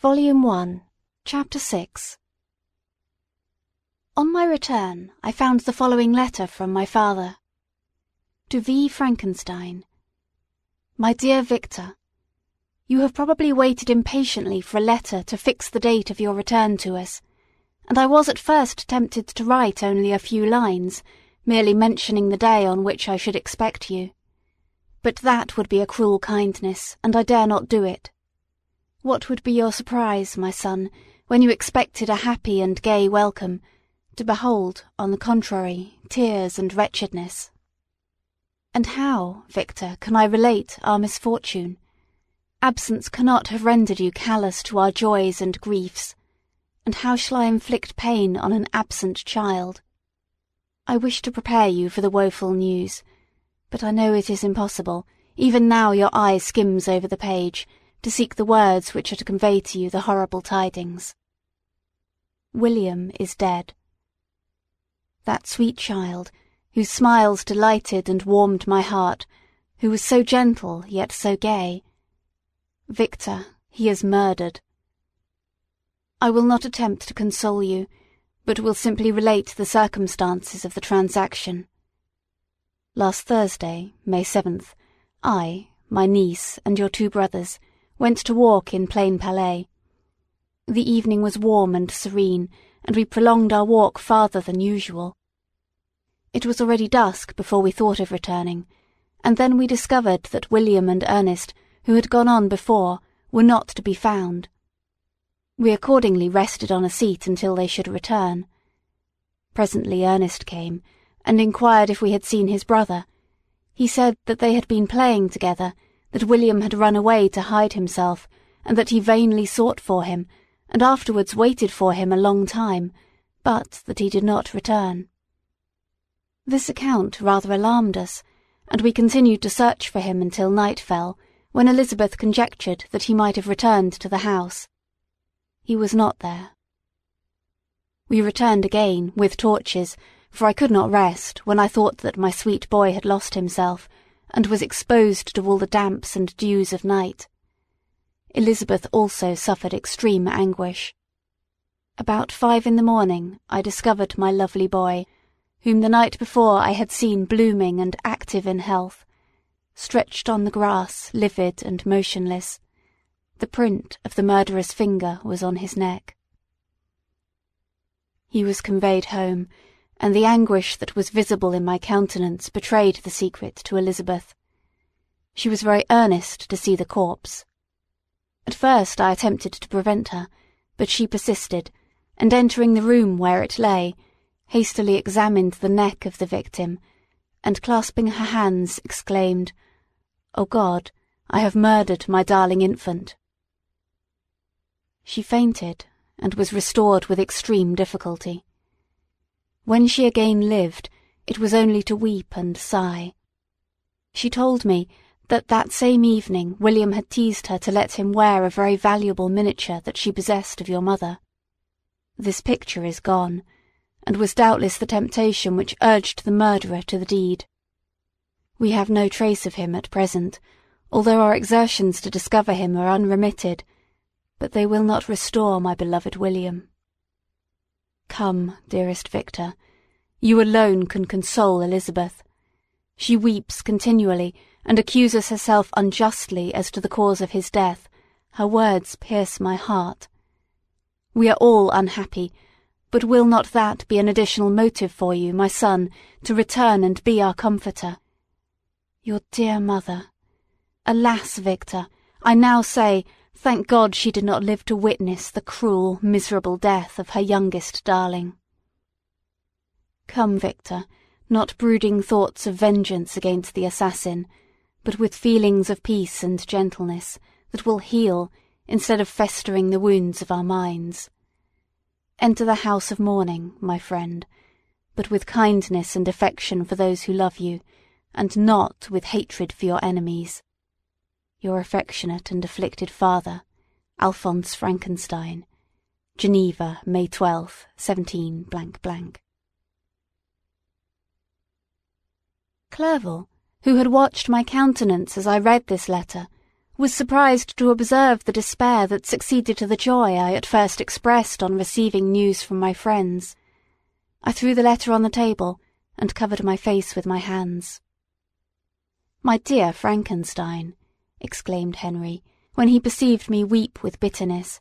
Volume 1, Chapter 6 On my return I found the following letter from my father. To V. Frankenstein. My dear Victor, You have probably waited impatiently for a letter to fix the date of your return to us, and I was at first tempted to write only a few lines, merely mentioning the day on which I should expect you. But that would be a cruel kindness, and I dare not do it. What would be your surprise, my son, when you expected a happy and gay welcome, to behold, on the contrary, tears and wretchedness? And how, Victor, can I relate our misfortune? Absence cannot have rendered you callous to our joys and griefs. And how shall I inflict pain on an absent child? I wish to prepare you for the woeful news, but I know it is impossible. Even now your eye skims over the page, to seek the words which are to convey to you the horrible tidings. William is dead. That sweet child, whose smiles delighted and warmed my heart, who was so gentle yet so gay. Victor, he is murdered. I will not attempt to console you, but will simply relate the circumstances of the transaction. Last Thursday, May 7th, I, my niece, and your two brothers went to walk in Plainpalais. The evening was warm and serene, and we prolonged our walk farther than usual. It was already dusk before we thought of returning, and then we discovered that William and Ernest, who had gone on before, were not to be found. We accordingly rested on a seat until they should return. Presently Ernest came, and inquired if we had seen his brother. He said that they had been playing together, that William had run away to hide himself, and that he vainly sought for him, and afterwards waited for him a long time, but that he did not return. This account rather alarmed us, and we continued to search for him until night fell, when Elizabeth conjectured that he might have returned to the house. He was not there. We returned again, with torches, for I could not rest when I thought that my sweet boy had lost himself, and was exposed to all the damps and dews of night. Elizabeth also suffered extreme anguish. About five in the morning I discovered my lovely boy, whom the night before I had seen blooming and active in health, stretched on the grass, livid and motionless. The print of the murderer's finger was on his neck. He was conveyed home, and the anguish that was visible in my countenance betrayed the secret to Elizabeth. She was very earnest to see the corpse. At first I attempted to prevent her, but she persisted, and entering the room where it lay, hastily examined the neck of the victim, and clasping her hands, exclaimed, O God, I have murdered my darling infant. She fainted, and was restored with extreme difficulty. When she again lived, it was only to weep and sigh. She told me that that same evening William had teased her to let him wear a very valuable miniature that she possessed of your mother. This picture is gone, and was doubtless the temptation which urged the murderer to the deed. We have no trace of him at present, although our exertions to discover him are unremitted, but they will not restore my beloved William. Come, dearest Victor, you alone can console Elizabeth. She weeps continually and accuses herself unjustly as to the cause of his death. Her words pierce my heart. We are all unhappy, but will not that be an additional motive for you, my son, to return and be our comforter? Your dear mother. Alas, Victor, I now say Thank God she did not live to witness the cruel, miserable death of her youngest darling. Come, Victor, not brooding thoughts of vengeance against the assassin, but with feelings of peace and gentleness that will heal instead of festering the wounds of our minds. Enter the house of mourning, my friend, but with kindness and affection for those who love you, and not with hatred for your enemies. Your affectionate and afflicted father, Alphonse Frankenstein. Geneva, May 12, 17 blank blank. Clerval, who had watched my countenance as I read this letter, was surprised to observe the despair that succeeded to the joy I at first expressed on receiving news from my friends. I threw the letter on the table and covered my face with my hands. My dear Frankenstein, exclaimed Henry, when he perceived me weep with bitterness.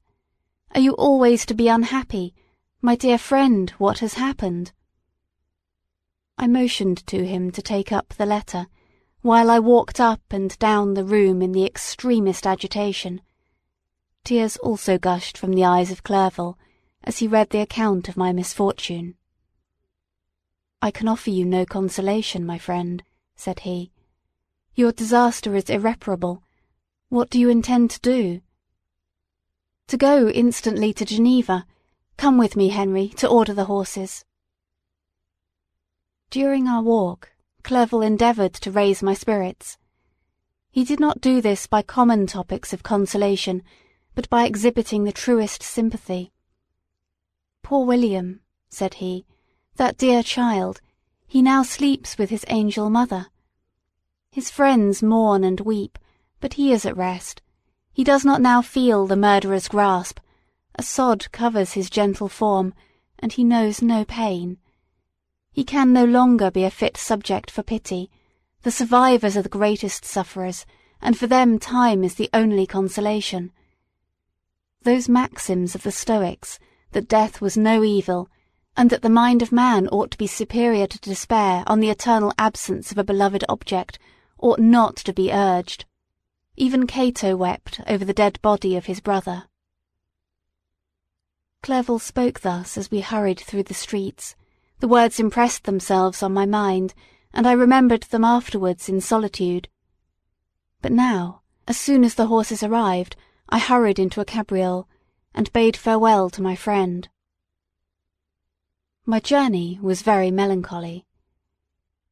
Are you always to be unhappy? My dear friend, what has happened? I motioned to him to take up the letter, while I walked up and down the room in the extremest agitation. Tears also gushed from the eyes of Clerval as he read the account of my misfortune. I can offer you no consolation, my friend, said he. Your disaster is irreparable. What do you intend to do? To go instantly to Geneva. Come with me, Henry, to order the horses. During our walk, Clerval endeavoured to raise my spirits. He did not do this by common topics of consolation, but by exhibiting the truest sympathy. Poor William, said he, that dear child, he now sleeps with his angel mother. His friends mourn and weep, but he is at rest. He does not now feel the murderer's grasp. A sod covers his gentle form, and he knows no pain. He can no longer be a fit subject for pity. The survivors are the greatest sufferers, and for them time is the only consolation. Those maxims of the Stoics, that death was no evil, and that the mind of man ought to be superior to despair on the eternal absence of a beloved object, ought not to be urged. Even Cato wept over the dead body of his brother. Clerval spoke thus as we hurried through the streets. The words impressed themselves on my mind, and I remembered them afterwards in solitude. But now, as soon as the horses arrived, I hurried into a cabriole, and bade farewell to my friend. My journey was very melancholy.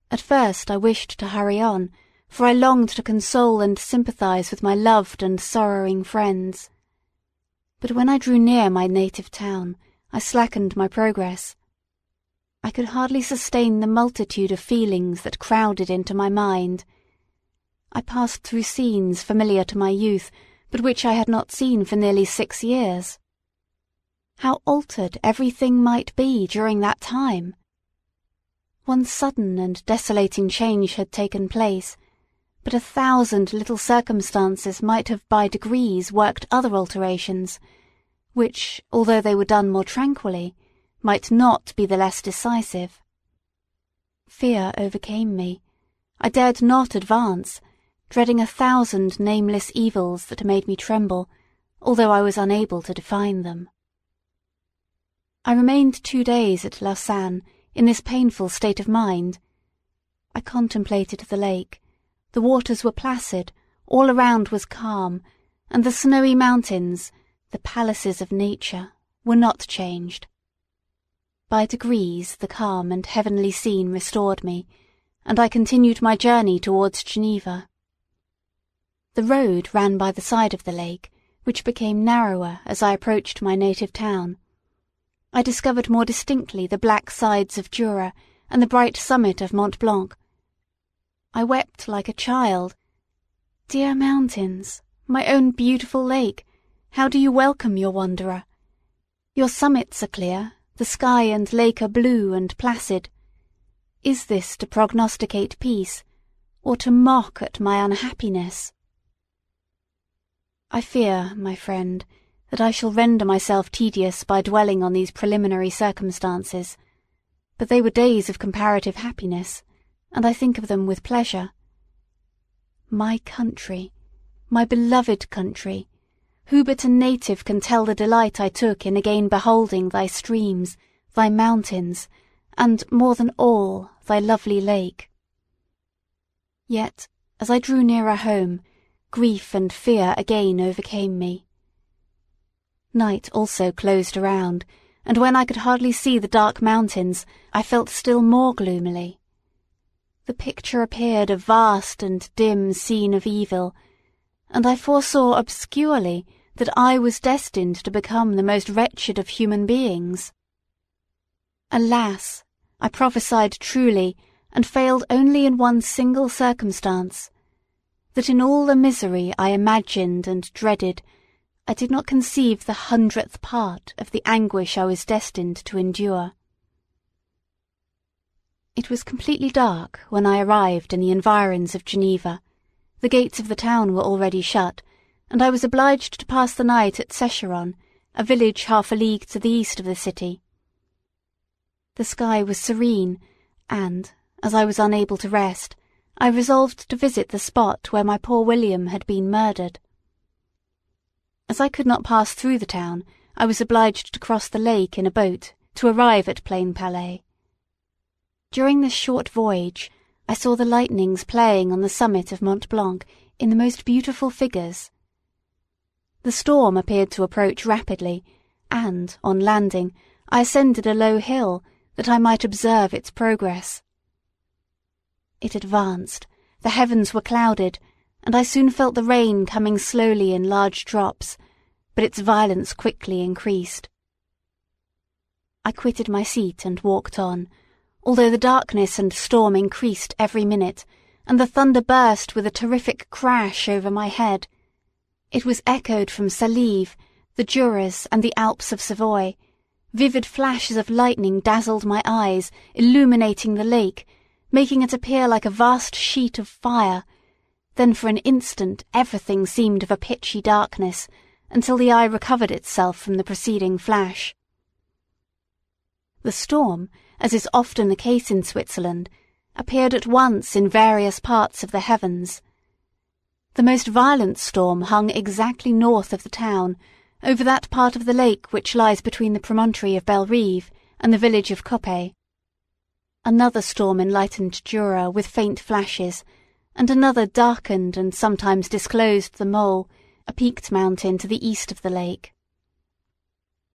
At first I wished to hurry on, for I longed to console and sympathize with my loved and sorrowing friends. But when I drew near my native town, I slackened my progress. I could hardly sustain the multitude of feelings that crowded into my mind. I passed through scenes familiar to my youth, but which I had not seen for nearly six years. How altered everything might be during that time! One sudden and desolating change had taken place, but a thousand little circumstances might have by degrees worked other alterations, which, although they were done more tranquilly, might not be the less decisive. Fear overcame me. I dared not advance, dreading a thousand nameless evils that made me tremble, although I was unable to define them. I remained two days at Lausanne in this painful state of mind. I contemplated the lake, the waters were placid, all around was calm, and the snowy mountains, the palaces of nature, were not changed. By degrees the calm and heavenly scene restored me, and I continued my journey towards Geneva. The road ran by the side of the lake, which became narrower as I approached my native town. I discovered more distinctly the black sides of Jura and the bright summit of Mont Blanc, I wept like a child. Dear mountains, my own beautiful lake, how do you welcome your wanderer? Your summits are clear, the sky and lake are blue and placid. Is this to prognosticate peace, or to mock at my unhappiness? I fear, my friend, that I shall render myself tedious by dwelling on these preliminary circumstances, but they were days of comparative happiness and I think of them with pleasure. My country, my beloved country, who but a native can tell the delight I took in again beholding thy streams, thy mountains, and, more than all, thy lovely lake? Yet, as I drew nearer home, grief and fear again overcame me. Night also closed around, and when I could hardly see the dark mountains, I felt still more gloomily the picture appeared a vast and dim scene of evil, and I foresaw obscurely that I was destined to become the most wretched of human beings. Alas! I prophesied truly, and failed only in one single circumstance. that in all the misery I imagined and dreaded, I did not conceive the hundredth part of the anguish I was destined to endure. It was completely dark when I arrived in the environs of Geneva. The gates of the town were already shut, and I was obliged to pass the night at Secheron, a village half a league to the east of the city. The sky was serene, and, as I was unable to rest, I resolved to visit the spot where my poor William had been murdered. As I could not pass through the town, I was obliged to cross the lake in a boat to arrive at Plainpalais. During this short voyage, I saw the lightnings playing on the summit of Mont Blanc in the most beautiful figures. The storm appeared to approach rapidly, and, on landing, I ascended a low hill that I might observe its progress. It advanced, the heavens were clouded, and I soon felt the rain coming slowly in large drops, but its violence quickly increased. I quitted my seat and walked on, although the darkness and storm increased every minute, and the thunder burst with a terrific crash over my head. It was echoed from Salêve, the Juras, and the Alps of Savoy. Vivid flashes of lightning dazzled my eyes, illuminating the lake, making it appear like a vast sheet of fire. Then for an instant everything seemed of a pitchy darkness, until the eye recovered itself from the preceding flash. The storm, as is often the case in Switzerland, appeared at once in various parts of the heavens. The most violent storm hung exactly north of the town, over that part of the lake which lies between the promontory of Bellerive and the village of Coppet. Another storm enlightened Jura with faint flashes, and another darkened and sometimes disclosed the Mole, a peaked mountain to the east of the lake.